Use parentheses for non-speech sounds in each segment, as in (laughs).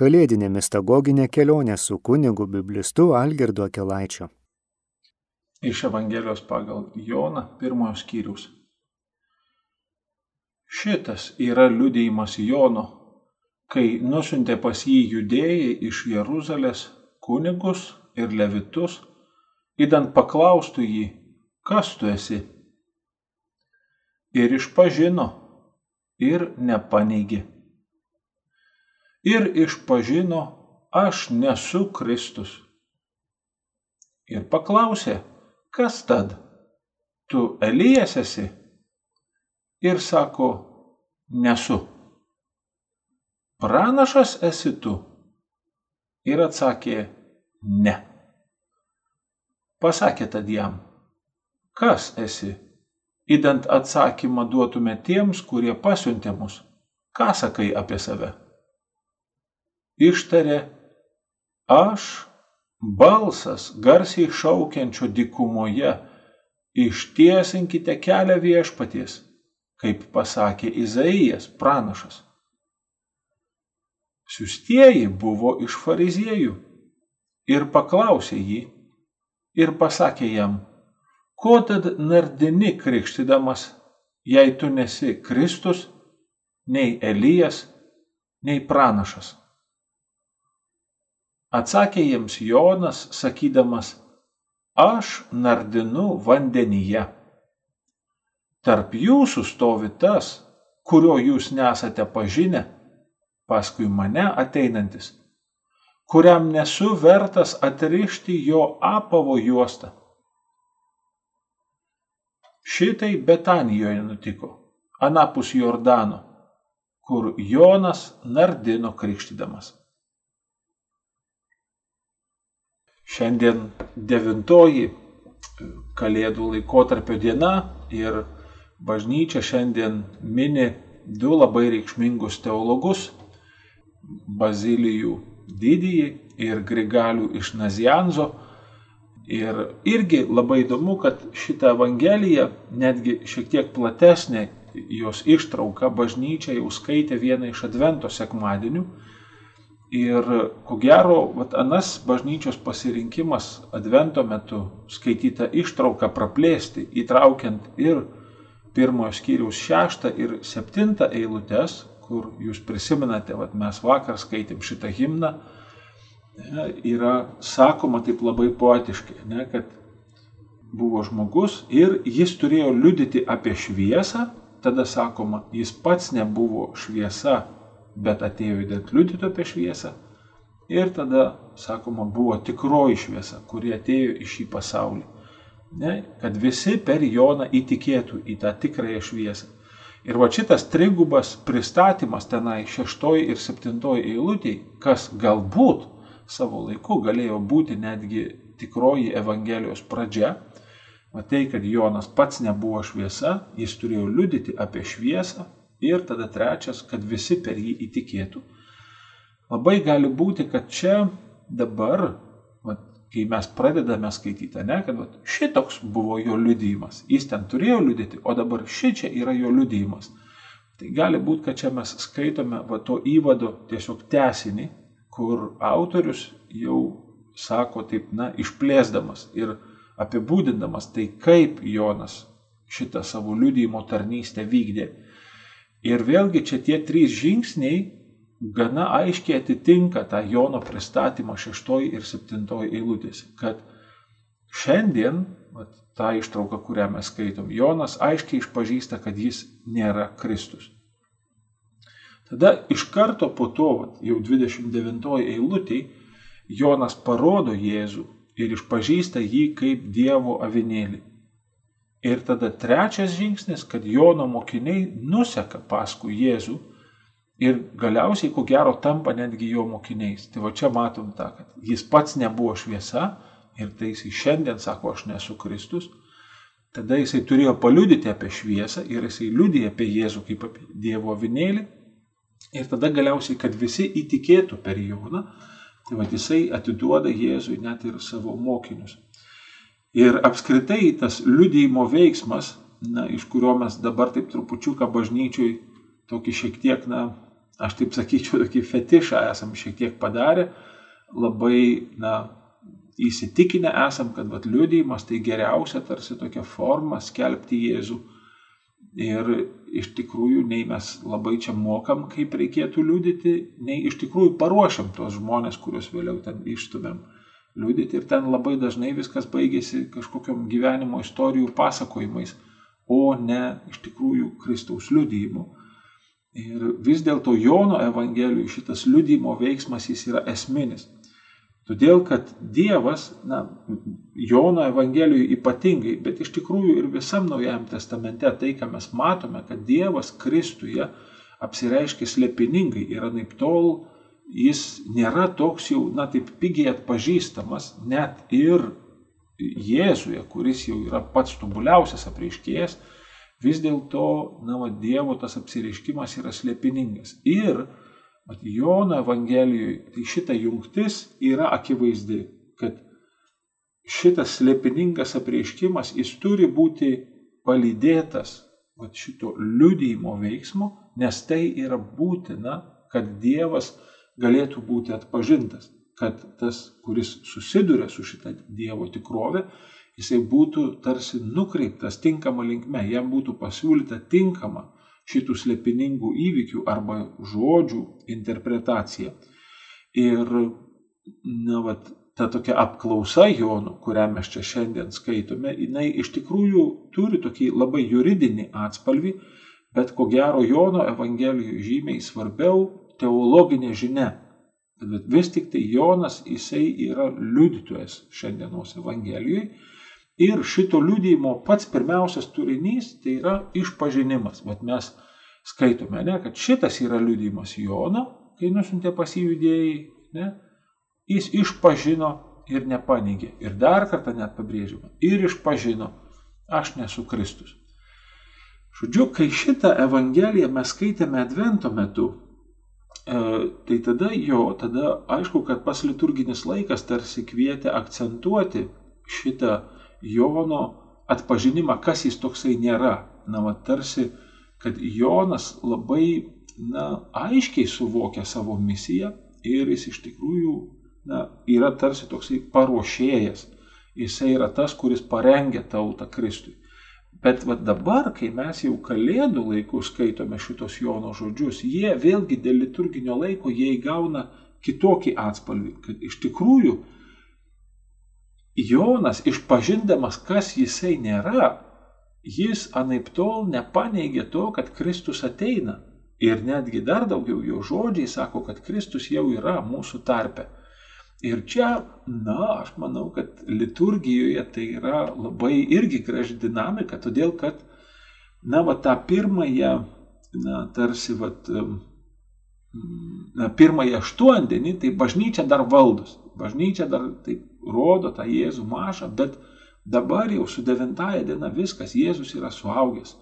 kalėdinė mistagoginė kelionė su kunigu biblistu Algirdu Akelaičiu. Iš Evangelijos pagal Joną pirmojo skyrius. Šitas yra liudėjimas Jono, kai nusintė pas jį judėjai iš Jeruzalės kunigus ir levitus, įdant paklaustų jį, kas tu esi. Ir išpažino, ir nepaneigi ir išpažino, aš nesu Kristus. Ir paklausė, kas tad? Tu Elijas esi? Ir sako, nesu. Pranašas esi tu? Ir atsakė, ne. Pasakė tad jam, kas esi? Įdant atsakymą duotume tiems, kurie pasiuntė mus. Ką sakai apie save? Ištarė, aš balsas garsiai šaukiančio dikumoje, ištiesinkite kelią viešpaties, kaip pasakė Izaijas pranašas. Siustieji buvo iš fariziejų ir paklausė jį ir pasakė jam, ko tad nardini krikštydamas, jei tu nesi Kristus, nei Elijas, nei pranašas. Atsakė jiems Jonas, sakydamas, aš nardinu vandenyje. Tarp jūsų stovi tas, kurio jūs nesate pažinę, paskui mane ateinantis, kuriam nesu vertas atrišti jo apavo juostą. Šitai Betanijoje nutiko, anapus Jordano, kur Jonas nardino krikštydamas. Šiandien devintoji Kalėdų laikotarpio diena ir bažnyčia šiandien mini du labai reikšmingus teologus - Bazilijų didįjį ir Grigalių iš Nazianzo. Ir irgi labai įdomu, kad šitą Evangeliją, netgi šiek tiek platesnė jos ištrauka, bažnyčia jau skaitė vieną iš Advento sekmadienių Ir ko gero, vat, anas bažnyčios pasirinkimas advento metu skaitytą ištrauką praplėsti, įtraukiant ir pirmojo skyriaus šeštą ir septintą eilutes, kur jūs prisimenate, vat, mes vakar skaitėm šitą himną, ne, yra sakoma taip labai poetiškai, ne, kad buvo žmogus ir jis turėjo liudyti apie šviesą, tada sakoma, jis pats nebuvo šviesa bet atėjo įdėt liudyti apie šviesą. Ir tada, sakoma, buvo tikroji šviesa, kuri atėjo į šį pasaulį. Ne? Kad visi per Joną įtikėtų į tą tikrąją šviesą. Ir va šitas trigubas pristatymas tenai šeštoji ir septintoji eilutėj, kas galbūt savo laiku galėjo būti netgi tikroji Evangelijos pradžia, matai, kad Jonas pats nebuvo šviesa, jis turėjo liudyti apie šviesą, Ir tada trečias, kad visi per jį įtikėtų. Labai gali būti, kad čia dabar, va, kai mes pradedame skaityti, ne, kad va, šitoks buvo jo liudijimas. Jis ten turėjo liudyti, o dabar ši čia yra jo liudijimas. Tai gali būti, kad čia mes skaitome va, to įvado tiesiog tesinį, kur autorius jau sako taip, na, išplėsdamas ir apibūdindamas tai, kaip Jonas šitą savo liudijimo tarnystę vykdė Ir vėlgi čia tie trys žingsniai gana aiškiai atitinka tą Jono pristatymą šeštoji ir septintoji eilutėse, kad šiandien, vat, tą ištrauką, kurią mes skaitom, Jonas aiškiai išpažįsta, kad jis nėra Kristus. Tada iš karto po to, vat, jau 29 eilutėje, Jonas parodo Jėzų ir išpažįsta jį kaip Dievo avinėlį. Ir tada trečias žingsnis, kad Jono mokiniai nuseka paskui Jėzų ir galiausiai, ko gero, tampa netgi jo mokiniais. Tai va čia matom tą, kad jis pats nebuvo šviesa ir tai jisai šiandien sako, aš nesu Kristus. Tada jisai turėjo paliudyti apie šviesą ir jisai liudė apie Jėzų kaip apie Dievo vinėlį. Ir tada galiausiai, kad visi įtikėtų per Joną, tai va jisai atiduoda Jėzui net ir savo mokinius. Ir apskritai tas liudyjimo veiksmas, na, iš kurio mes dabar taip trupučiuką bažnyčiui tokį šiek tiek, na, aš taip sakyčiau, tokį fetišą esam šiek tiek padarę, labai, na, įsitikinę esam, kad vat, liudijimas tai geriausia tarsi tokia forma skelbti Jėzų. Ir iš tikrųjų nei mes labai čia mokam, kaip reikėtų liudyti, nei iš tikrųjų paruošiam tos žmonės, kuriuos vėliau ten išstumėm liudyti. Ir ten labai dažnai viskas baigėsi kažkokiam gyvenimo istorijų pasakojimais, o ne iš tikrųjų Kristaus liudijimu. Ir vis dėlto Jono Evangelijoje šitas liudijimo veiksmas jis yra esminis. Todėl, kad Dievas, na, Jono Evangelijoje ypatingai, bet iš tikrųjų ir visam Naujajam testamente tai, ką mes matome, kad Dievas Kristuje apsireiškia slėpiningai ir anaip tol jis nėra toks jau, na, taip pigiai atpažįstamas net ir Jėzuje, kuris jau yra pats tobuliausias apreiškėjas, vis dėlto, na, va, Dievo tas apsireiškimas yra slėpiningas. Ir Mat Jono Evangelijoje tai šita jungtis yra akivaizdi, kad šitas slėpiningas apreiškimas, jis turi būti palydėtas vat, šito liudyjimo veiksmo, nes tai yra būtina, kad Dievas galėtų būti atpažintas, kad tas, kuris susiduria su šitą Dievo tikrovę, jisai būtų tarsi nukreiptas tinkama linkme, jam būtų pasiūlyta tinkama šitų slėpiningų įvykių arba žodžių interpretacija. Ir, na, vat, ta tokia apklausa Jonų, kurią mes čia šiandien skaitome, jinai iš tikrųjų turi tokį labai juridinį atspalvį, bet ko gero Jono Evangelijoje žymiai svarbiau teologinė žinia. Bet vis tik tai Jonas, jisai yra liudytojas šiandienos Evangelijoje Ir šito liūdėjimo pats pirmiausias turinys tai yra išpažinimas. Vat mes skaitome, ne, kad šitas yra liūdėjimas Jono, kai nusintė pas jį judėjai, ne, jis išpažino ir nepaneigė. Ir dar kartą net pabrėžiama. Ir išpažino, aš nesu Kristus. Žodžiu, kai šitą Evangeliją mes skaitėme Advento metu, tai tada jo, tada aišku, kad pas liturginis laikas tarsi kvietė akcentuoti šitą Jono atpažinimą, kas jis toksai nėra. Na, va, tarsi, kad Jonas labai na, aiškiai suvokia savo misiją ir jis iš tikrųjų na, yra tarsi toksai paruošėjas. Jisai yra tas, kuris parengia tautą Kristui. Bet va dabar, kai mes jau kalėdų laikų skaitome šitos Jono žodžius, jie vėlgi dėl liturginio laiko jie įgauna kitokį atspalvį, kad iš tikrųjų Jonas, išpažindamas, kas jisai nėra, jis anaip tol nepaneigė to, kad Kristus ateina. Ir netgi dar daugiau jo žodžiai sako, kad Kristus jau yra mūsų tarpe. Ir čia, na, aš manau, kad liturgijoje tai yra labai irgi graži dinamika, todėl kad, na, va tą pirmąją, na, tarsi, va, na, pirmąją aštuondienį, tai bažnyčia dar valdus. Bažnyčia dar taip rodo tą Jėzų mažą, bet dabar jau su devintaja diena viskas, Jėzus yra suaugęs.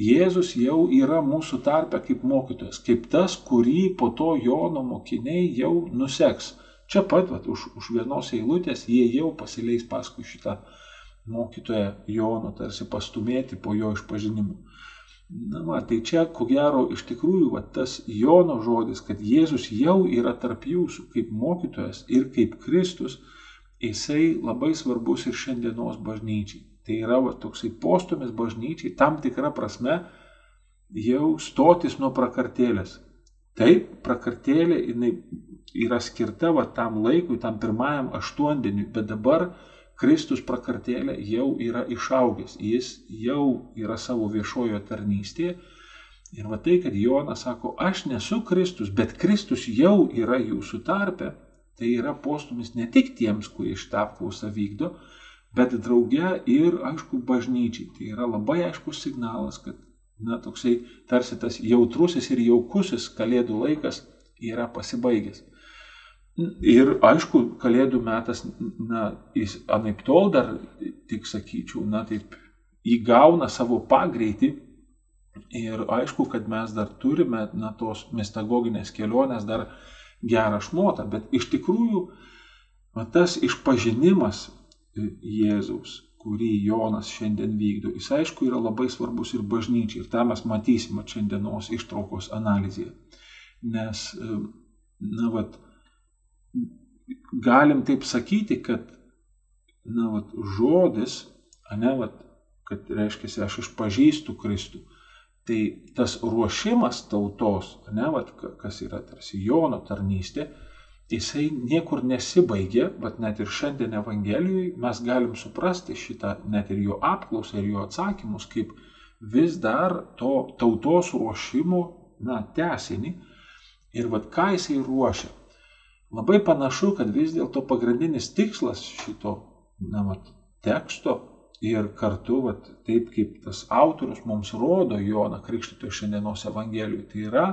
Jėzus jau yra mūsų tarpe kaip mokytojas, kaip tas, kurį po to Jono mokiniai jau nuseks. Čia pat, vat, už, už vienos eilutės, jie jau pasileis paskui šitą mokytoją Jono, tarsi pastumėti po jo išpažinimu. Na, va, tai čia, ko gero, iš tikrųjų, va, tas Jono žodis, kad Jėzus jau yra tarp jūsų kaip mokytojas ir kaip Kristus, jisai labai svarbus ir šiandienos bažnyčiai. Tai yra va, toksai postumis bažnyčiai, tam tikra prasme jau stotis nuo prakartėlės. Taip, prakartėlė jinai yra skirta va, tam laikui, tam pirmajam aštuondieniui, bet dabar Kristus prakartėlė jau yra išaugęs, jis jau yra savo viešojo tarnystėje. Ir va tai, kad Jonas sako, aš nesu Kristus, bet Kristus jau yra jūsų tarpe, Tai yra postumis ne tik tiems, kurie šitą apklausą vykdo, bet drauge ir, aišku, bažnyčiai. Tai yra labai aiškus signalas, kad, na, toksai tarsi tas jautrusis ir jaukusis kalėdų laikas yra pasibaigęs. Ir aišku, kalėdų metas, na, jis anaip tol dar, tik sakyčiau, na, taip įgauna savo pagreitį. Ir aišku, kad mes dar turime, na, tos mistagoginės kelionės dar gerą šmotą, bet iš tikrųjų va, tas išpažinimas Jėzaus, kurį Jonas šiandien vykdo, jis aišku yra labai svarbus ir bažnyčiai. Ir tą mes matysime šiandienos ištraukos analizėje. Nes, na, vat, galim taip sakyti, kad, na, vat, žodis, ne, vat, kad reiškia, aš išpažįstu Kristų. Tai tas ruošimas tautos, ne, vat, kas yra tarsi Jono tarnystė, jisai niekur nesibaigė, bet net ir šiandien Evangelijoje mes galim suprasti šitą, net ir jo apklausą ir jo atsakymus, kaip vis dar to tautos ruošimo, na, tesinį. Ir vad ką jisai ruošia. Labai panašu, kad vis dėlto pagrindinis tikslas šito, na, vat, teksto ir kartu, vat, taip kaip tas autorius mums rodo Joną Krikštytojo šiandienos Evangelijoje, tai yra,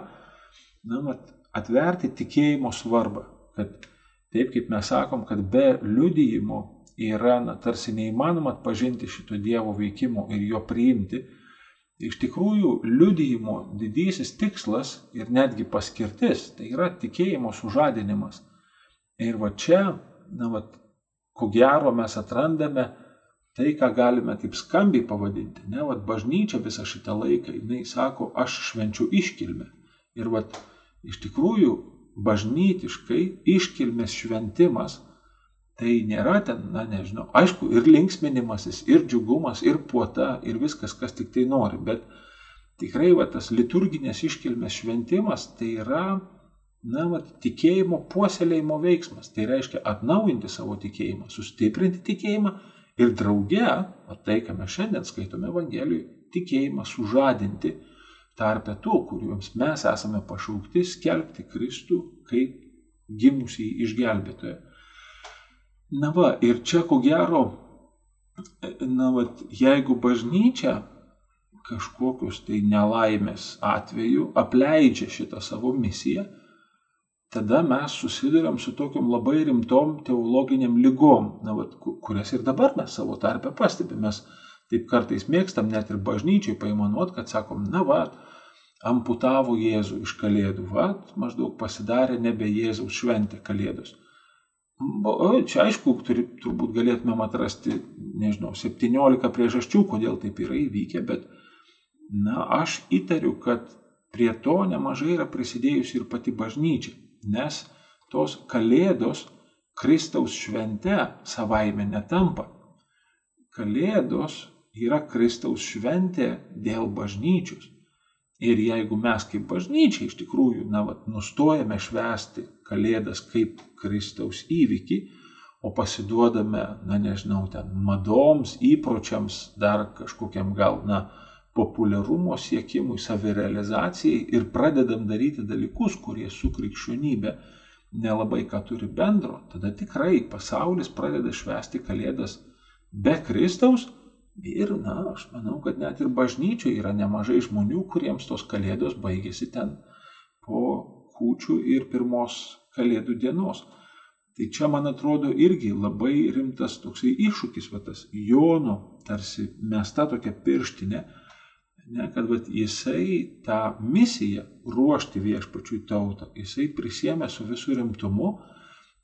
na, vat, atverti tikėjimo svarbą kad taip kaip mes sakom, kad be liudijimo yra na, tarsi neįmanoma atpažinti šito Dievo veikimo ir jo priimti, iš tikrųjų liudijimo didysis tikslas ir netgi paskirtis tai yra tikėjimo sužadinimas. Ir va čia, na, va, ko gero mes atrandame tai, ką galime taip skambiai pavadinti. Ne, va, bažnyčia visą šitą laiką, jinai sako, aš švenčiu iškilmę. Ir va, iš tikrųjų bažnytiškai iškilmės šventimas, tai nėra ten, na nežinau, aišku, ir linksminimasis, ir džiugumas, ir puota, ir viskas, kas tik tai nori, bet tikrai va, tas liturginės iškilmės šventimas tai yra, na, va, tikėjimo puoselėjimo veiksmas. Tai reiškia atnaujinti savo tikėjimą, sustiprinti tikėjimą ir drauge, o tai, ką mes šiandien skaitome Evangelijoje, tikėjimą sužadinti tarpe tų, kuriuoms mes esame pašaukti skelbti Kristų kaip gimusį išgelbėtoją. Na va, ir čia ko gero, na va, jeigu bažnyčia kažkokius tai nelaimės atveju apleidžia šitą savo misiją, tada mes susidurėm su tokiam labai rimtom teologiniam lygom, na, va, kurias ir dabar mes savo tarpę pastebime. Mes taip kartais mėgstam net ir bažnyčiai paimanuot, kad sakom, na va, amputavo Jėzų iš Kalėdų, va, maždaug pasidarė nebe Jėzaus šventė Kalėdos. O čia aišku, turi, turbūt galėtumėm atrasti, nežinau, 17 priežasčių, kodėl taip yra įvykę, bet, na, aš įtariu, kad prie to nemažai yra prisidėjusi ir pati bažnyčia, nes tos Kalėdos Kristaus švente savaime netampa. Kalėdos yra Kristaus šventė dėl bažnyčios. Ir jeigu mes kaip bažnyčiai iš tikrųjų, na, vat, nustojame švęsti Kalėdas kaip Kristaus įvykį, o pasiduodame, na, nežinau, ten madoms, įpročiams, dar kažkokiam gal, na, populiarumo siekimui, savirealizacijai ir pradedam daryti dalykus, kurie su krikščionybė nelabai ką turi bendro, tada tikrai pasaulis pradeda švęsti Kalėdas be Kristaus Ir, na, aš manau, kad net ir bažnyčioje yra nemažai žmonių, kuriems tos kalėdos baigėsi ten po kūčių ir pirmos kalėdų dienos. Tai čia, man atrodo, irgi labai rimtas toksai iššūkis, va tas Jono tarsi mesta tokia pirštinė, ne, kad va, jisai tą misiją ruošti viešpačiui tautą, jisai prisėmė su visų rimtumu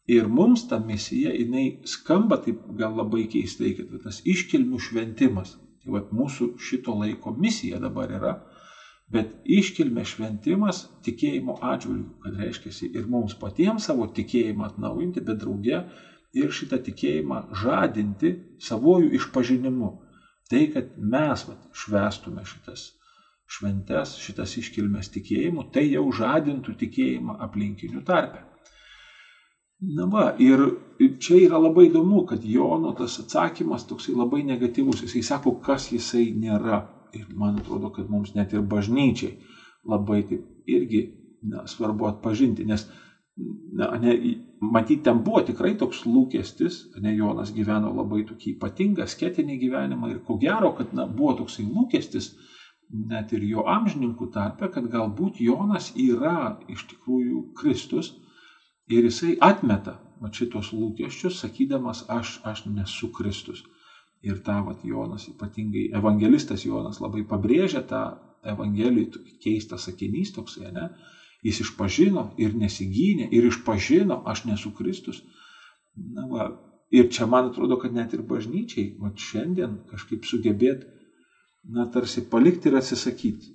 Ir mums ta misija, jinai skamba taip gal labai keistai, kad tas iškilmių šventimas, tai va, mūsų šito laiko misija dabar yra, bet iškilmė šventimas tikėjimo atžvilgių, kad reiškia ir mums patiems savo tikėjimą atnaujinti, bet drauge ir šitą tikėjimą žadinti savojų išpažinimu. Tai, kad mes va, švestume šitas šventes, šitas iškilmės tikėjimu, tai jau žadintų tikėjimą aplinkinių tarpe. Na va, ir čia yra labai įdomu, kad Jono tas atsakymas toksai labai negatyvus. Jisai sako, kas jisai nėra. Ir man atrodo, kad mums net ir bažnyčiai labai taip irgi na, svarbu atpažinti, nes na, ne, matyti ten buvo tikrai toks lūkestis, ne Jonas gyveno labai tokį ypatingą sketinį gyvenimą ir ko gero, kad na, buvo toksai lūkestis net ir jo amžininkų tarpe, kad galbūt Jonas yra iš tikrųjų Kristus Ir jisai atmeta va, šitos lūkesčius, sakydamas, aš, aš nesu Kristus. Ir tą vat, Jonas, ypatingai evangelistas Jonas labai pabrėžia tą evangelijų keistą sakinys toksai, ne? Jis išpažino ir nesigynė ir išpažino, aš nesu Kristus. Na, va, ir čia man atrodo, kad net ir bažnyčiai, va, šiandien kažkaip sugebėt, na, tarsi palikti ir atsisakyti.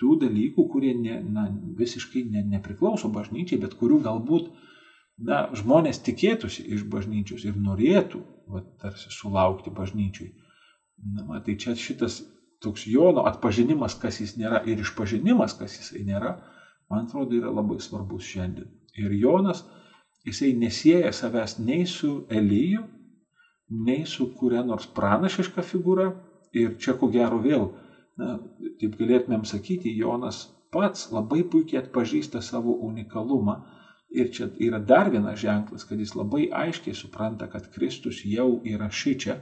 Tų dalykų, kurie ne, na, visiškai ne, nepriklauso bažnyčiai, bet kurių galbūt na, žmonės tikėtųsi iš bažnyčios ir norėtų, va, tarsi sulaukti bažnyčiai. Na, va, tai čia šitas toks Jono atpažinimas, kas jis nėra ir išpažinimas, kas jisai nėra, man atrodo, yra labai svarbus šiandien. Ir Jonas, jisai nesieja savęs nei su Elyju, nei su kuria nors pranašiška figūra. Ir čia ko gero vėl na, taip galėtumėm sakyti, Jonas pats labai puikiai atpažįsta savo unikalumą. Ir čia yra dar vienas ženklas, kad jis labai aiškiai supranta, kad Kristus jau yra šičia.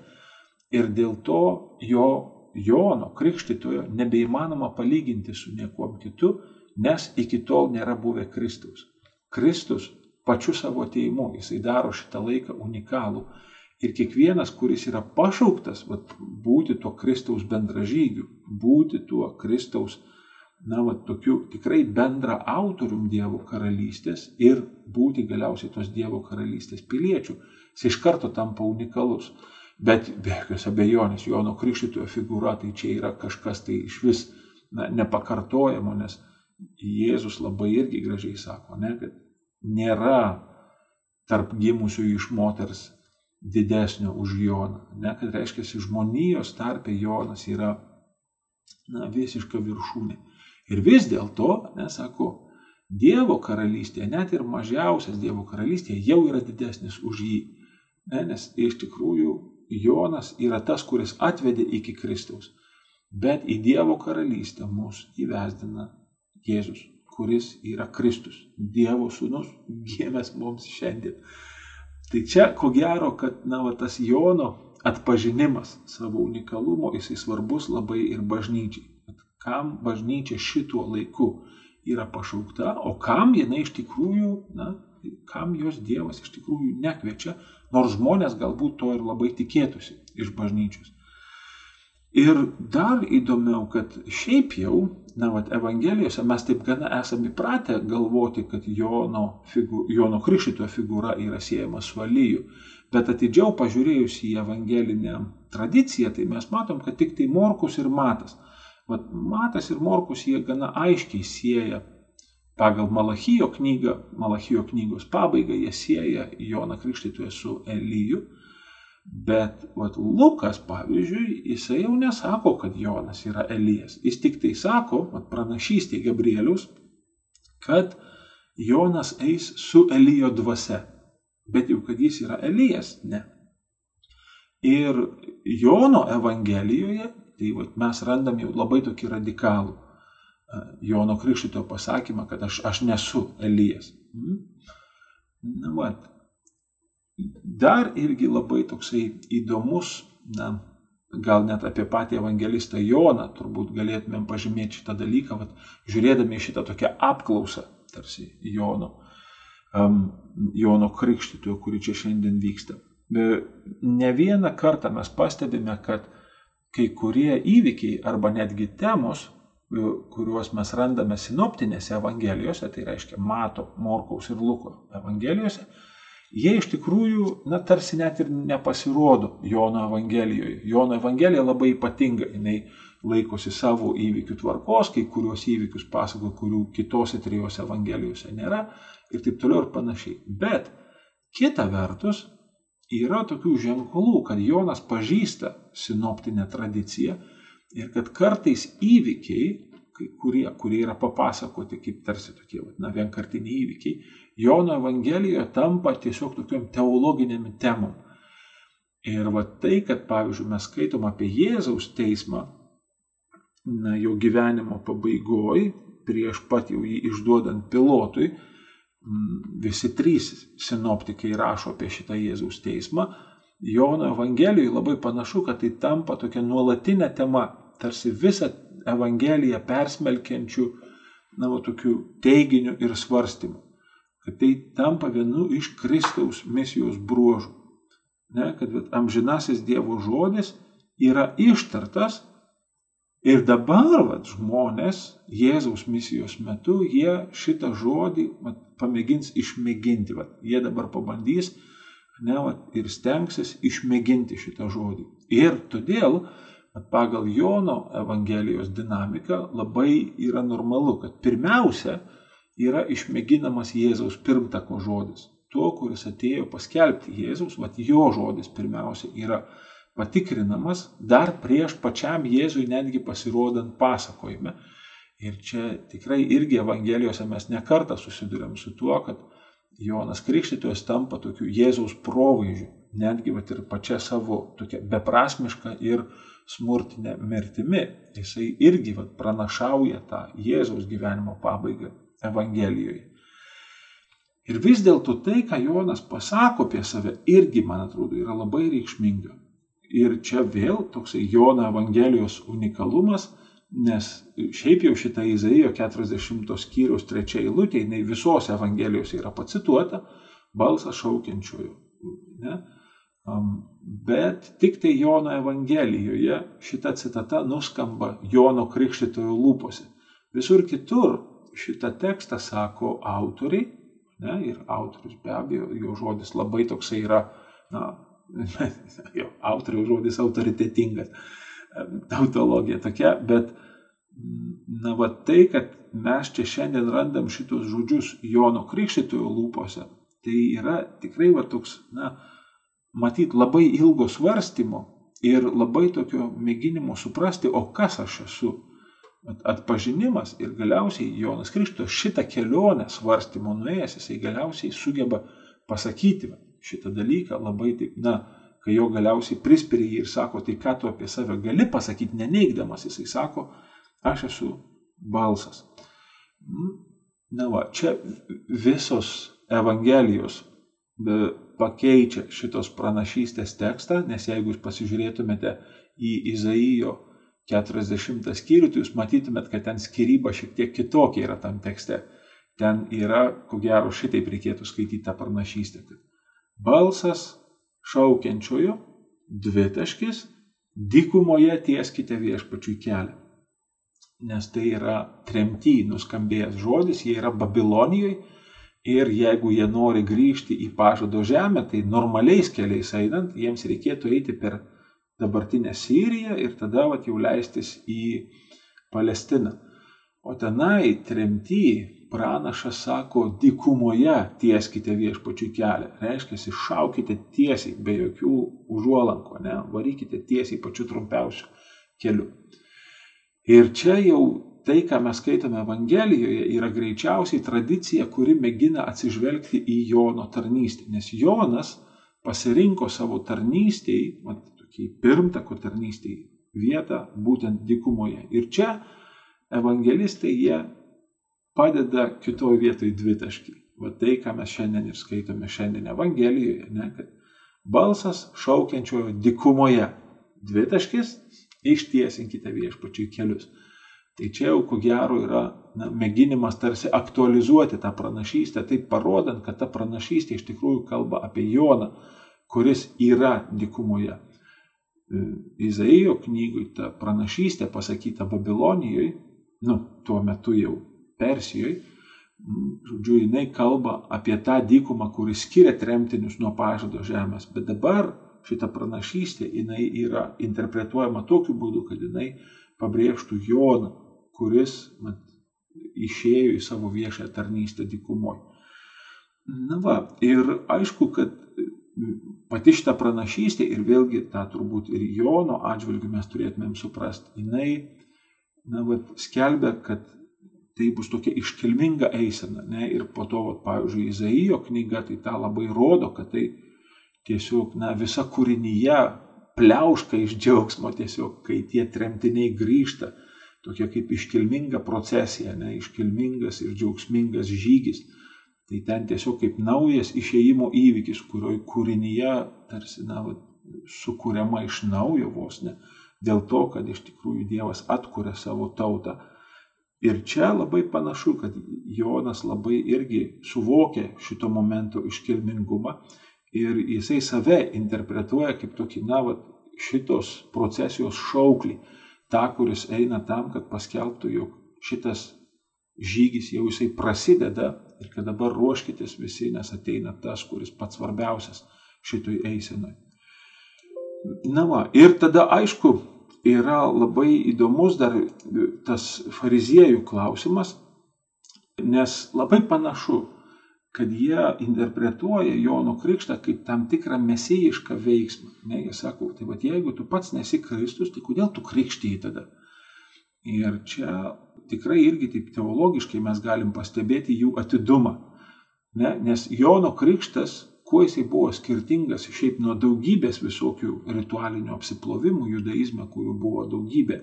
Ir dėl to jo Jono krikštytojo nebeįmanoma palyginti su niekuom kitu, nes iki tol nėra buvę Kristus. Kristus pačiu savo ateimu, jisai daro šitą laiką unikalų Ir kiekvienas, kuris yra pašauktas vat, būti tuo Kristaus bendražygiu, būti tuo Kristaus, na, vat, tokiu tikrai bendra autorium Dievo karalystės ir būti galiausiai tos Dievo karalystės piliečių, jis iš karto tampa unikalus. Bet be jokios abejonės Jono Krikščitojo figūra tai čia yra kažkas tai iš vis na, nepakartojamo, nes Jėzus labai irgi gražiai sako, ne, kad nėra tarp gimusių iš moters didesnio už Joną. Ne, kad reiškia, žmonijos tarpe Jonas yra na, visiška viršūnė. Ir vis dėlto, nesako, Dievo karalystė, net ir mažiausias Dievo karalystė jau yra didesnis už jį. Ne, nes iš tikrųjų Jonas yra tas, kuris atvedė iki Kristaus. Bet į Dievo karalystę mus įvesdina Jėzus, kuris yra Kristus, Dievo sūnus, gimęs mums šiandien. Tai čia, ko gero, kad na, va, tas Jono atpažinimas savo unikalumo, jisai svarbus labai ir bažnyčiai. Kam bažnyčia šituo laiku yra pašaukta, o kam jinai iš tikrųjų, na, kam jos Dievas iš tikrųjų nekviečia, nors žmonės galbūt to ir labai tikėtųsi iš bažnyčios. Ir dar įdomiau, kad šiaip jau na, vat, Evangelijose mes taip gana esame įpratę galvoti, kad Jono, figu, Jono Krikščito figūra yra siejama su Alyju. Bet atidžiau pažiūrėjus į evangelinę tradiciją, tai mes matom, kad tik tai Morkus ir Matas. Vat Matas ir Morkus jie gana aiškiai sieja pagal Malachijo knygą, Malachijo knygos pabaigą, jie sieja Joną Krikštytoją su Elyju. Bet vat, Lukas, pavyzdžiui, jisai jau nesako, kad Jonas yra Elijas. Jis tik tai sako, vat, pranašystė Gabrielius, kad Jonas eis su Elijo dvasia. Bet jau kad jis yra Elijas, ne. Ir Jono Evangelijoje, tai vat, mes randam jau labai tokį radikalų Jono Krikštito pasakymą, kad aš, aš nesu Elijas. Hmm? Na, vat, Dar irgi labai toksai įdomus, na, gal net apie patį evangelistą Joną, turbūt galėtumėm pažymėti šitą dalyką, vat, žiūrėdami šitą tokią apklausą, tarsi Jono, um, Jono krikštytojo, kuri čia šiandien vyksta. Ne vieną kartą mes pastebime, kad kai kurie įvykiai arba netgi temos, kuriuos mes randame sinoptinėse evangelijose, tai reiškia Mato, Morkaus ir Luko evangelijose, jie iš tikrųjų, na, tarsi net ir nepasirodo Jono Evangelijoje. Jono Evangelija labai ypatinga, jinai laikosi savo įvykių tvarkos, kai kuriuos įvykius pasako, kurių kitose trijose Evangelijose nėra ir taip toliau ir panašiai. Bet kita vertus, yra tokių ženklų, kad Jonas pažįsta sinoptinę tradiciją ir kad kartais įvykiai, kurie, kurie yra papasakoti kaip tarsi tokie, na, vienkartiniai įvykiai, Jono Evangelijoje tampa tiesiog tokiam teologinėm temom. Ir va tai, kad pavyzdžiui mes skaitom apie Jėzaus teismą, na, jo gyvenimo pabaigoj, prieš pat jau jį išduodant pilotui, visi trys sinoptikai rašo apie šitą Jėzaus teismą. Jono Evangelijoje labai panašu, kad tai tampa tokia nuolatinė tema, tarsi visą Evangeliją persmelkiančių, na, va, tokių teiginių ir svarstymų kad tai tampa vienu iš Kristaus misijos bruožų. Ne, kad vat, amžinasis Dievo žodis yra ištartas ir dabar vat, žmonės Jėzaus misijos metu jie šitą žodį vat, pamėgins išmėginti. Vat, jie dabar pabandys ne, vat, ir stengsis išmėginti šitą žodį. Ir todėl Bet pagal Jono Evangelijos dinamiką labai yra normalu, kad pirmiausia yra išmėginamas Jėzaus pirmtako žodis. Tuo, kuris atėjo paskelbti Jėzaus, vat jo žodis pirmiausia yra patikrinamas dar prieš pačiam Jėzui netgi pasirodant pasakojime. Ir čia tikrai irgi Evangelijose mes nekartą susidurėm su tuo, kad Jonas Krikštytojas tampa tokiu Jėzaus provaizdžiu, netgi vat, ir pačia savo tokia beprasmiška ir smurtinė mirtimi. Jisai irgi vat, pranašauja tą Jėzaus gyvenimo pabaigą Evangelijoje. Ir vis dėlto tai, ką Jonas pasako apie save, irgi, man atrodo, yra labai reikšminga. Ir čia vėl toksai Jono Evangelijos unikalumas, nes šiaip jau šitą Izaijo 40 skyriaus trečia eilutė, jinai visos Evangelijos yra pacituota, balsas šaukiančiojo. Ne? Bet tik tai Jono Evangelijoje šita citata nuskamba Jono Krikštitojo lūpose. Visur kitur šitą tekstą sako autoriai, ne, ir autorius be abejo, jo žodis labai toksai yra, na, (laughs) jo, autoriaus žodis autoritetingas, tautologija tokia, bet na va tai, kad mes čia šiandien randam šitos žodžius Jono Krikščitojo lūpose, tai yra tikrai va toks, na, matyt, labai ilgo svarstymo ir labai tokio mėginimo suprasti, o kas aš esu. Atpažinimas ir galiausiai Jonas Krikštas šitą kelionę svarstymo nuėjęs, jisai galiausiai sugeba pasakyti, šitą dalyką labai taip, na, kai jo galiausiai prispiria jį ir sako, tai ką tu apie save gali pasakyti, neneigdamas, jisai sako, aš esu balsas. Mm, na va, čia visos Evangelijos pakeičia šitos pranašystės tekstą, nes jeigu jūs pasižiūrėtumėte į Izaijo 40 skyrių, tai jūs matytumėt, kad ten skyryba šiek tiek kitokia yra tam tekste. Ten yra, ko gero, šitaip reikėtų skaityti tą pranašystę, balsas šaukiančiojo, dvitaškis, dykumoje tieskite viešpačiui kelią. Nes tai yra tremty nuskambėjęs žodis, jie yra Babilonijoje ir jeigu jie nori grįžti į pažado žemę, tai normaliais keliais einant, jiems reikėtų eiti per dabartinę Siriją ir tada vat, jau leistis į Palestiną. O tenai tremty pranašas sako, dykumoje tieskite viešpačių kelią. Reiškia, šaukite tiesiai, be jokių užuolankų, ne, varykite tiesiai pačiu trumpiausiu keliu. Ir čia jau tai, ką mes skaitome Evangelijoje, yra greičiausiai tradicija, kuri mėgina atsižvelgti į Jono tarnystę. Nes Jonas pasirinko savo tarnystėj, tokiai pirmtako tarnystėj, vietą būtent dykumoje. Ir čia evangelistai jie padeda kitoj vietoj dvitaškį. Va tai, ką mes šiandien ir skaitome šiandien Evangelijoje, ne, kad balsas šaukiančiojo dikumoje. Dvitaškis, ištiesinkite viešpačiai kelius. Tai čia jau ko gero yra na, mėginimas tarsi aktualizuoti tą pranašystę, taip parodant, kad ta pranašystė iš tikrųjų kalba apie Joną, kuris yra dikumoje. Izaijo knygui ta pranašystė pasakyta Babilonijoje, nu, tuo metu jau Persijoje, žodžiu, jinai kalba apie tą dykumą, kuris skiria tremtinius nuo pažado žemės. Bet dabar šita pranašystė, jinai yra interpretuojama tokiu būdu, kad jinai pabrėžtų Joną, kuris mat, išėjo į savo viešąją tarnystę dykumoje. Na va, ir aišku, kad pati šita pranašystė ir vėlgi tą turbūt ir Jono atžvilgiu mes turėtumėm suprasti, jinai, na, va, skelbia, kad tai bus tokia iškilminga eisena. Ne? Ir po to, vat, pavyzdžiui, Izaijo knyga tai tą labai rodo, kad tai tiesiog na, visa kūrinyje pliauška iš džiaugsmo tiesiog, kai tie tremtiniai grįžta. Tokia kaip iškilminga procesija, ne? iškilmingas ir džiaugsmingas žygis. Tai ten tiesiog kaip naujas išėjimo įvykis, kurio kūrinyje tarsi na, sukūriama iš naujo vos ne. Dėl to, kad iš tikrųjų Dievas atkuria savo tautą Ir čia labai panašu, kad Jonas labai irgi suvokė šito momento iškilmingumą ir jisai save interpretuoja kaip tokį, na, va, šitos procesijos šauklį, tą, kuris eina tam, kad paskelbtų, jog šitas žygis jau jisai prasideda ir kad dabar ruoškitės visi, nes ateina tas, kuris pats svarbiausias šitoj eisenoj. Na va, ir tada aišku, yra labai įdomus dar tas fariziejų klausimas, nes labai panašu, kad jie interpretuoja Jono Krikštą kaip tam tikrą mesijišką veiksmą. Ne, jie sako, tai va jeigu tu pats nesi Kristus, tai kodėl tu krikštyji tada? Ir čia tikrai irgi taip teologiškai mes galim pastebėti jų atidumą. Ne, nes Jono Krikštas, kuo jisai buvo skirtingas šiaip nuo daugybės visokių ritualinių apsiplovimų judaizme, kurių buvo daugybė.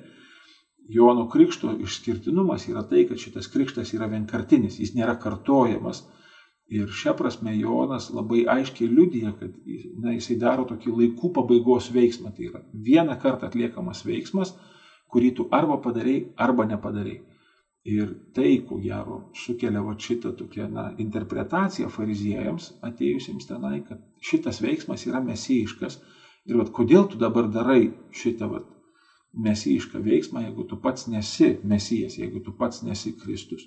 Jono Krikšto išskirtinumas yra tai, kad šitas krikštas yra vienkartinis, jis nėra kartojamas Ir šią prasme Jonas labai aiškiai liudija, kad na, jisai daro tokį laikų pabaigos veiksmą. Tai yra vieną kartą atliekamas veiksmas, kurį tu arba padarai, arba nepadarai. Ir tai, ko gero, sukelia va šitą tokią na, interpretaciją fariziejams atėjusiems tenai, kad šitas veiksmas yra mesijiškas. Ir va, kodėl tu dabar darai šitą va, mesijišką veiksmą, jeigu tu pats nesi mesijas, jeigu tu pats nesi Kristus.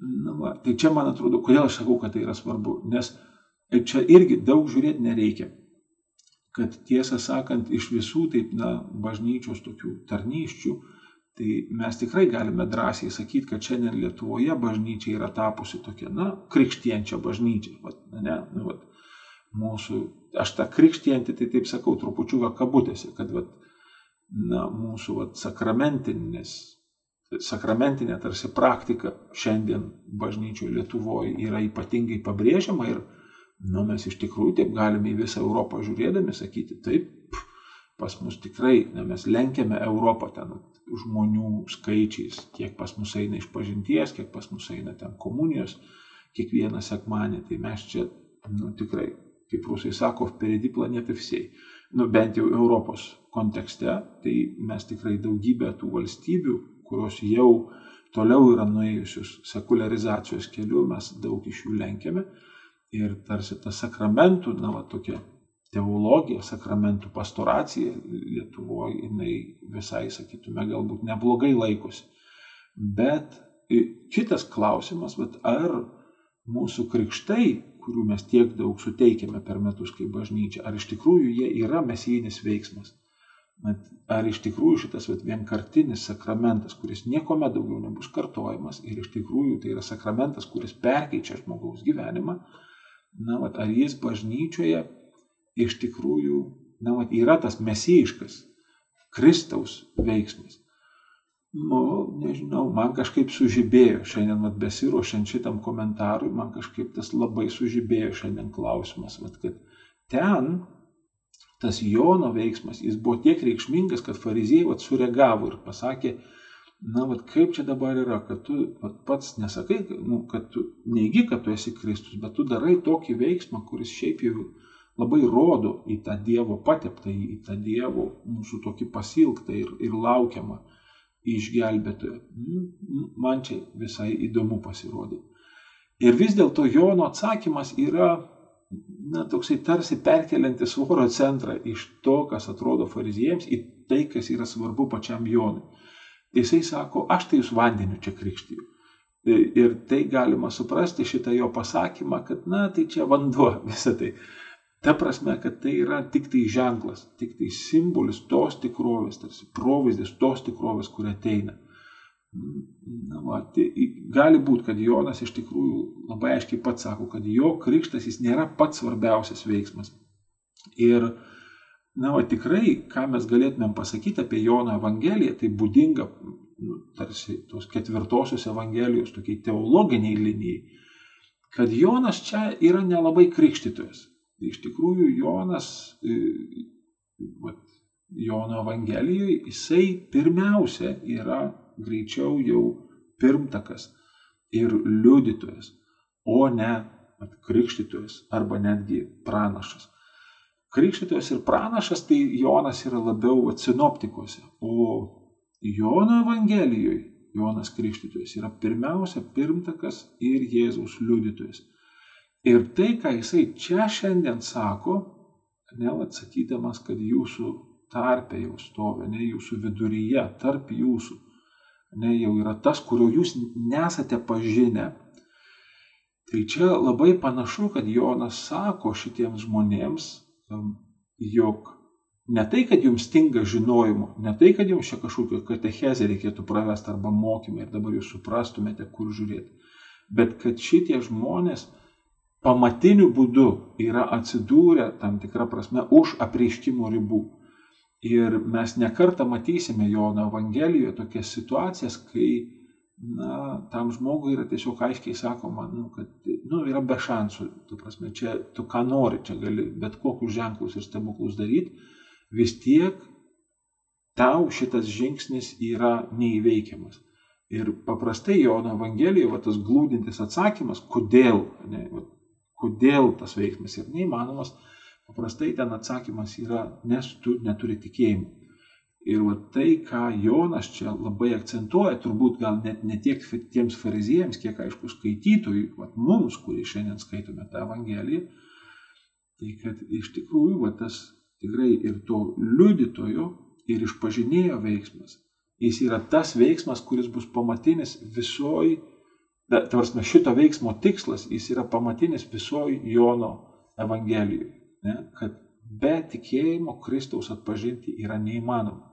Na, va, tai čia man atrodo, kodėl aš sakau, kad tai yra svarbu, nes čia irgi daug žiūrėti nereikia. Kad tiesą sakant, iš visų taip, na, bažnyčios tokių tarnyščių, tai mes tikrai galime drąsiai sakyti, kad šiandien Lietuvoje bažnyčia yra tapusi tokia, na, krikštienčia bažnyčia. Vat, ne, nu, vat, mūsų, aš tą krikštientį, tai taip sakau, trupučiuką kabutėse, kad vat, na, mūsų vat, sakramentinis sakramentinė tarsi praktika šiandien bažnyčioje Lietuvoje yra ypatingai pabrėžiama ir nu, mes iš tikrųjų taip galime į visą Europą žiūrėdami sakyti, taip, pas mus tikrai, ne, mes lenkiame Europą ten žmonių skaičiais, kiek pas mus eina iš pažinties, kiek pas mus eina ten komunijos, kiekvieną sekmanį, tai mes čia nu, tikrai, kaip rusai sako, perėdi planetą visiai, nu, bent jau Europos kontekste, tai mes tikrai daugybę tų valstybių kurios jau toliau yra nuėjusios sekularizacijos keliu, mes daug iš jų lenkiame. Ir tarsi ta sakramentų, na, va, tokia teologija, sakramentų pastoracija Lietuvoje, jinai visai, sakytume, galbūt neblogai laikosi. Bet kitas klausimas, bet ar mūsų krikštai, kurių mes tiek daug suteikiame per metus kaip bažnyčia, ar iš tikrųjų jie yra mesijinis veiksmas? ar iš tikrųjų šitas vat, vienkartinis sakramentas, kuris niekuomet daugiau nebus kartojamas ir iš tikrųjų tai yra sakramentas, kuris perkeičia žmogaus gyvenimą, na, vat, ar jis bažnyčioje iš tikrųjų na, vat, yra tas mesijiškas Kristaus veiksmas. Nu, nežinau, man kažkaip sužibėjo šiandien, vat, besiruošiant šitam komentarui, man kažkaip tas labai sužibėjo šiandien klausimas, vat, kad ten tas Jono veiksmas, jis buvo tiek reikšmingas, kad fariziejai vat, sureagavo ir pasakė, na, vat, kaip čia dabar yra, kad tu vat, pats nesakai, nu, kad tu neigi, kad tu esi Kristus, bet tu darai tokį veiksmą, kuris šiaip jau labai rodo į tą Dievo pateptą, į tą Dievo mūsų tokį pasilgtą ir, ir laukiamą išgelbėtoją. Nu, man čia visai įdomu pasirodė. Ir vis dėlto Jono atsakymas yra na, toksai tarsi perkeliantis svorio centrą iš to, kas atrodo fariziejams, į tai, kas yra svarbu pačiam Jonui. Jisai sako, aš tai jūs vandeniu čia krikštiju. E, ir tai galima suprasti šitą jo pasakymą, kad, na, tai čia vanduo (laughs) visą tai. Ta prasme, kad tai yra tik tai ženklas, tik tai simbolis tos tikrovės, tarsi provaizdis tos tikrovės, kur ateina. Na, va, tai gali būti, kad Jonas iš tikrųjų labai aiškiai pats sako, kad jo krikštas jis nėra pats svarbiausias veiksmas. Ir, na, va, tikrai, ką mes galėtumėm pasakyti apie Jono Evangeliją, tai būdinga, nu, tarsi tos ketvirtosios Evangelijos tokiai teologiniai linijai, kad Jonas čia yra nelabai krikštytojas. Iš tikrųjų Jonas, e, va, Jono Evangelijoje, jisai pirmiausia yra greičiau jau pirmtakas ir liudytojas, o ne krikštytojas arba netgi pranašas. Krikštytojas ir pranašas tai Jonas yra labiau sinoptikuose, o Jono Evangelijoje Jonas Krikštytojas yra pirmiausia pirmtakas ir Jėzaus liudytojas. Ir tai, ką jisai čia šiandien sako, ne atsakydamas, kad jūsų tarpe jau stovi, ne jūsų viduryje, tarp jūsų, ne, jau yra tas, kurio jūs nesate pažinę. Tai čia labai panašu, kad Jonas sako šitiems žmonėms, jog Ne tai, kad jums stinga žinojimo, ne tai, kad jums čia kažkokio katechezę reikėtų pravesti arba mokymą ir dabar jūs suprastumėte, kur žiūrėti, bet kad šitie žmonės pamatiniu būdu yra atsidūrę tam tikrą prasme už apreiškimo ribų. Ir mes nekartą matysime Jono Evangelijoje tokias situacijas, kai na, tam žmogui yra tiesiog aiškiai sakoma, nu, kad nu, yra be šansų. Tu prasme, čia tu ką nori, čia gali bet kokius ženklus ir stebuklus daryti, vis tiek tau šitas žingsnis yra neįveikiamas. Ir paprastai Jono Evangelijoje va, tas glūdintis atsakymas, kodėl, ne, va, kodėl tas veiksmas yra neįmanomas, paprastai ten atsakymas yra, nes tu neturi tikėjimo. Ir va tai, ką Jonas čia labai akcentuoja, turbūt gal net ne tiek tiems fariziejams, kiek aišku skaitytojui, va mums, kurie šiandien skaitome tą Evangeliją, tai kad iš tikrųjų va tas tikrai ir to liudytojo ir išpažinėjo veiksmas, jis yra tas veiksmas, kuris bus pamatinis visoj, tavarsime, šito veiksmo tikslas, jis yra pamatinis visoj Jono Evangelijoje, ne, kad be tikėjimo Kristaus atpažinti yra neįmanoma.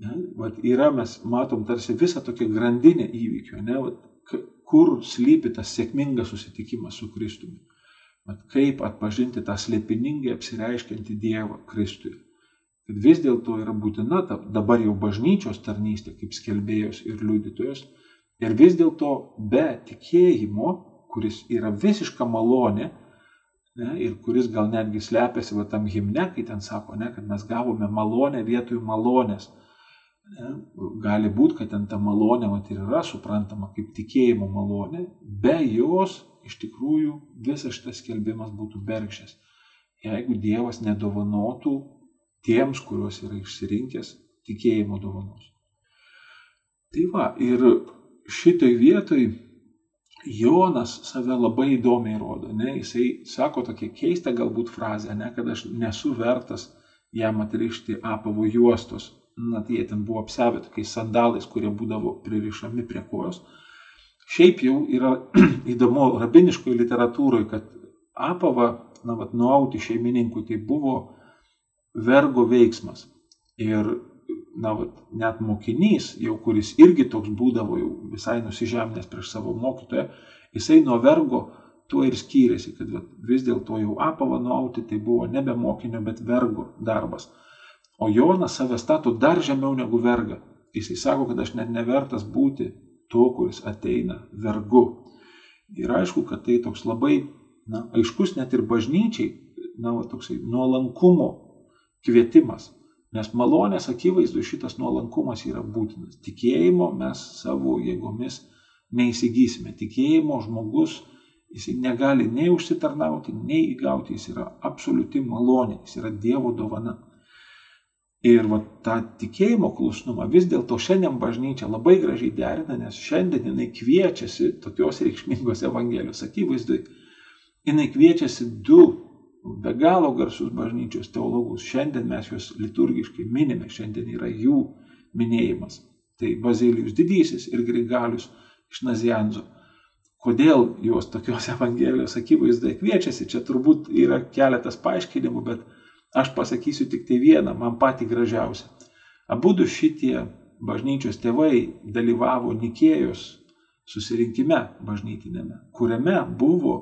Ne? Vat yra, mes matom tarsi visą tokią grandinę įvykių, ne? Vat, kur slypi tas sėkmingas susitikimas su Kristumi. Vat, kaip atpažinti tą slėpiningai apsireiškiantį Dievą Kristuje. Kad vis dėlto yra būtina ta dabar jau bažnyčios tarnystė kaip skelbėjos ir liudytojos. Ir vis dėlto be tikėjimo, kuris yra visiška malonė, ne, ir kuris gal netgi slepiasi va tam himne, kai ten sako, ne, kad mes gavome malonę vietoj malonės Ne? Gali būti, kad ten ta malonė vat, ir yra suprantama kaip tikėjimo malonė, be jos iš tikrųjų visas šitas skelbimas būtų bergždžias. Jeigu Dievas nedovanotų tiems, kuriuos yra išsirinkęs, tikėjimo dovanos. Tai va, ir šitoj vietoj Jonas save labai įdomiai rodo, ne? jisai sako tokią keistą galbūt frazę, ne? kad aš nesu vertas jam atrišti apavo juostos na tai jie ten buvo apsevę tokiais sandalais, kurie būdavo pririšami prie kojos. Šiaip jau yra (clears throat) įdomu rabiniškoje literatūroje, kad apava, na, vat, nuauti šeimininkui, tai buvo vergo veiksmas. Ir, na, vat, net mokinys, jau kuris irgi toks būdavo, jau visai nusižeminęs prieš savo mokytoją, jisai nuo vergo tuo ir skyrėsi, kad vat, vis dėlto jau apava nuauti tai buvo nebe mokinio, bet vergo darbas. O Jonas save stato dar žemiau negu verga. Jisai sako, kad aš net nevertas būti to, kuris ateina vergu. Ir aišku, kad tai toks labai na, aiškus net ir bažnyčiai, na, va, toksai nuolankumo kvietimas. Nes malonės akivaizdu šitas nuolankumas yra būtinas. Tikėjimo mes savo jėgomis neįsigysime. Tikėjimo žmogus, jis negali nei užsitarnauti, nei įgauti, jis yra absoliuti malonė, jis yra Dievo dovana. Ir va, tą tikėjimo klusnumą vis dėlto šiandien bažnyčia labai gražiai derina, nes šiandien jinai kviečiasi tokios reikšmingos Evangelijos akivaizdui. Jinai kviečiasi du be galo garsus bažnyčios teologus. Šiandien mes juos liturgiškai minime, šiandien yra jų minėjimas. Tai Bazilijus Didysis ir Grigalius iš Nazianzo. Kodėl juos tokios (laughs) Evangelijos akivaizdoje kviečiasi, čia turbūt yra keletas paaiškinimų, bet Aš pasakysiu tik tai vieną, man patį gražiausią. Abu du šitie bažnyčios tėvai dalyvavo Nikėjos susirinkime bažnytinėme, kuriame buvo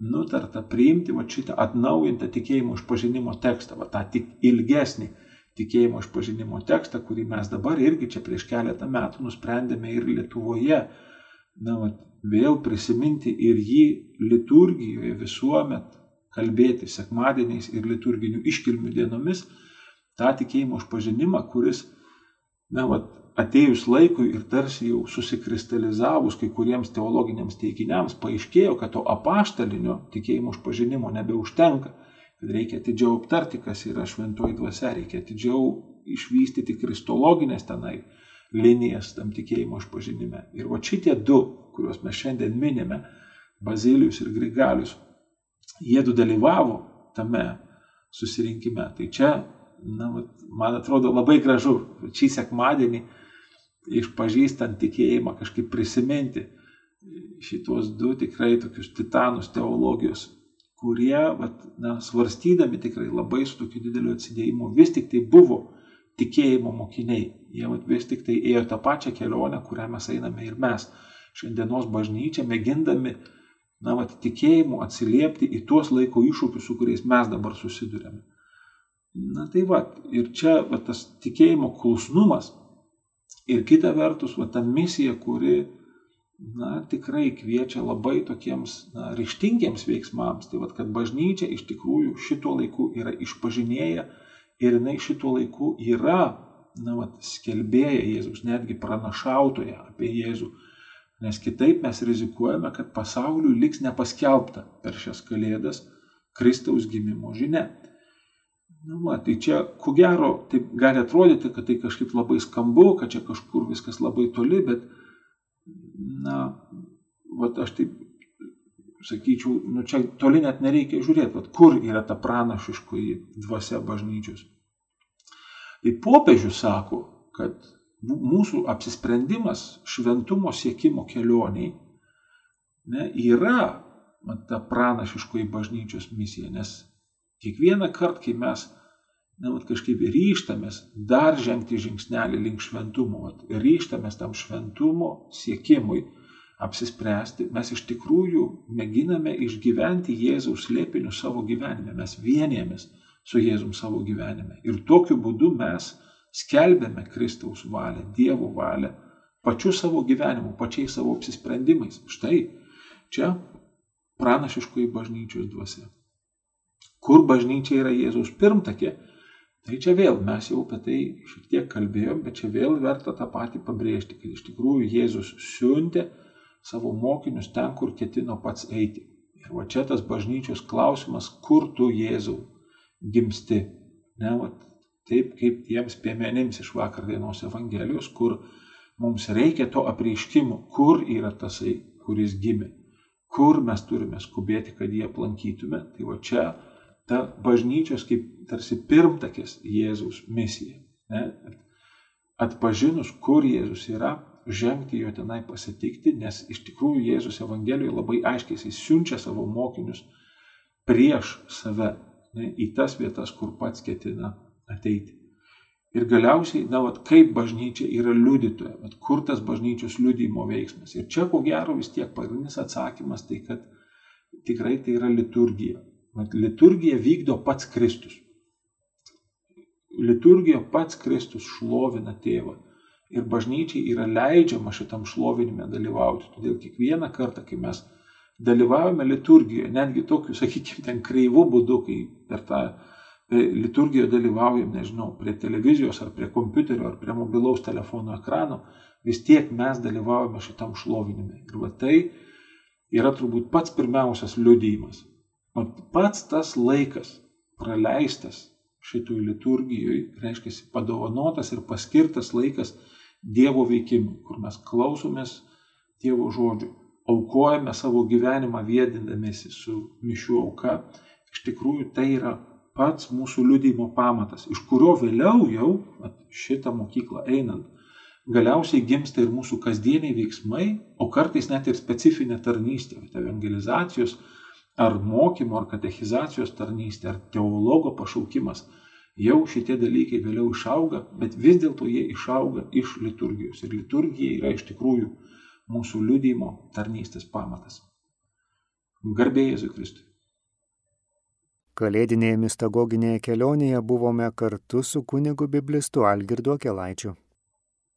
nutarta priimti va šitą atnaujintą tikėjimo išpažinimo tekstą, va tą tik ilgesnį tikėjimo išpažinimo tekstą, kurį mes dabar irgi čia prieš keletą metų nusprendėme ir Lietuvoje na, va, vėl prisiminti ir jį liturgijoje visuomet kalbėti sekmadieniais ir liturginių iškilmių dienomis tą tikėjimo išpažinimą, kuris, na, vat, atėjus laikui ir tarsi jau susikristalizavus kai kuriems teologiniams teiginiams, paaiškėjo, kad to apaštalinio tikėjimo išpažinimo nebeužtenka, kad reikia atidžiau aptarti, kas yra šventoji dvasia, reikia atidžiau išvystyti kristologinės tenai linijas tam tikėjimo išpažinime. Ir va šitie du, kuriuos mes šiandien minime, Bazilijus ir Grigalius, jie du dalyvavo tame susirinkime. Tai čia, na, man atrodo labai gražu šį sekmadienį išpažįstant tikėjimą kažkaip prisiminti šitos du tikrai tokius titanus teologijos, kurie, vat, na, svarstydami tikrai labai su tokiu dideliu atsidėjimu, vis tik tai buvo tikėjimo mokiniai. Jie vat, vis tik tai ėjo tą pačią kelionę, kurią mes einame ir mes. Šiandienos bažnyčia mėgindami, na, vat, tikėjimu atsiliepti į tuos laiko iššūkius, su kuriais mes dabar susidurėme. Na tai va, ir čia va, tas tikėjimo klusnumas ir kita vertus, va, ta misija, kuri, na, tikrai kviečia labai tokiems na, ryštingiems veiksmams. Tai vad, kad bažnyčia iš tikrųjų šituo laiku yra išpažinėję ir jinai šituo laiku yra, na, vat, skelbėja Jėzus, netgi pranašautoja apie Jėzų. Nes kitaip mes rizikuojame, kad pasauliu liks nepaskelbta per šias kalėdas Kristaus gimimo žinia. Na, va, tai čia, ko gero, taip gali atrodyti, kad tai kažkaip labai skambu, kad čia kažkur viskas labai toli, bet, na, va, aš taip sakyčiau, nu, čia toli net nereikia žiūrėti, va, kur yra ta pranašiškoji dvasia bažnyčios. Tai popiežius sako, kad mūsų apsisprendimas šventumo siekimo kelioniai ne, yra man, ta pranašiškoji bažnyčios misija, nes Kiekvieną kartą, kai mes na, vat, kažkaip ryštamės dar žengti žingsnelį link šventumo, vat, ryštamės tam šventumo siekimui apsispręsti, mes iš tikrųjų mėginame išgyventi Jėzaus slėpinių savo gyvenime, mes vienėmės su Jėzum savo gyvenime. Ir tokiu būdu mes skelbėme Kristaus valią, Dievo valią, pačiu savo gyvenimu, pačiais savo apsisprendimais. Štai čia pranašiškoji bažnyčios dvasia kur bažnyčia yra Jėzaus pirmtakė. Tai čia vėl mes jau apie tai šiek tiek kalbėjom, bet čia vėl verta tą patį pabrėžti, kad iš tikrųjų Jėzus siuntė savo mokinius ten, kur ketino pats eiti. Ir va čia tas bažnyčios klausimas, kur tu Jėzau gimsti. Ne, va, taip kaip tiems piemenims iš vakar dienos Evangelijos, kur mums reikia to apreiškimo, kur yra tasai, kuris gimė, kur mes turime skubėti, kad jį aplankytume. Tai va čia ta bažnyčios kaip tarsi pirmtakis Jėzaus misija. Ne? Atpažinus, kur Jėzus yra, žengti jo tenai pasitikti, nes iš tikrųjų Jėzus Evangelijoje labai aiškiai jis siunčia savo mokinius prieš save ne, į tas vietas, kur pats ketina ateiti. Ir galiausiai, na, vat, kaip bažnyčia yra liudytoja, vat, kur tas bažnyčios liudymo veiksmas. Ir čia, ko gero, vis tiek pagrindinis atsakymas tai, kad tikrai tai yra liturgija. Mat, liturgiją vykdo pats Kristus. Liturgiją pats Kristus šlovina tėvą. Ir bažnyčiai yra leidžiama šitam šlovinime dalyvauti. Todėl kiekvieną kartą, kai mes dalyvaujame liturgijoje, netgi tokiu, sakykime, ten kreivu būdu, kai per tą e, liturgiją dalyvaujam, nežinau, prie televizijos ar prie kompiuterio ar prie mobilaus telefono ekrano, vis tiek mes dalyvaujame šitam šlovinime. Ir va tai yra turbūt pats pirmiausias liudijimas. Pats tas laikas praleistas šitoj liturgijoje, reiškia, padovanotas ir paskirtas laikas Dievo veikimui, kur mes klausomės Dievo žodžių, aukojame savo gyvenimą vėdindamėsi su mišių auka, iš tikrųjų tai yra pats mūsų liudymo pamatas, iš kurio vėliau jau šitą mokyklą einant, galiausiai gimsta ir mūsų kasdieniai veiksmai, o kartais net ir specifinė tarnystė, evangelizacijos, ar mokymo, ar katechizacijos tarnystė, ar teologo pašaukimas, jau šitie dalykai vėliau išauga, bet vis dėlto jie išauga iš liturgijos. Ir liturgija yra iš tikrųjų mūsų liudymo tarnystės pamatas. Garbėjai Jėzui Kristui. Kalėdinėje mistagoginėje kelionėje buvome kartu su kunigu biblistu Algirdu Kelaičiu.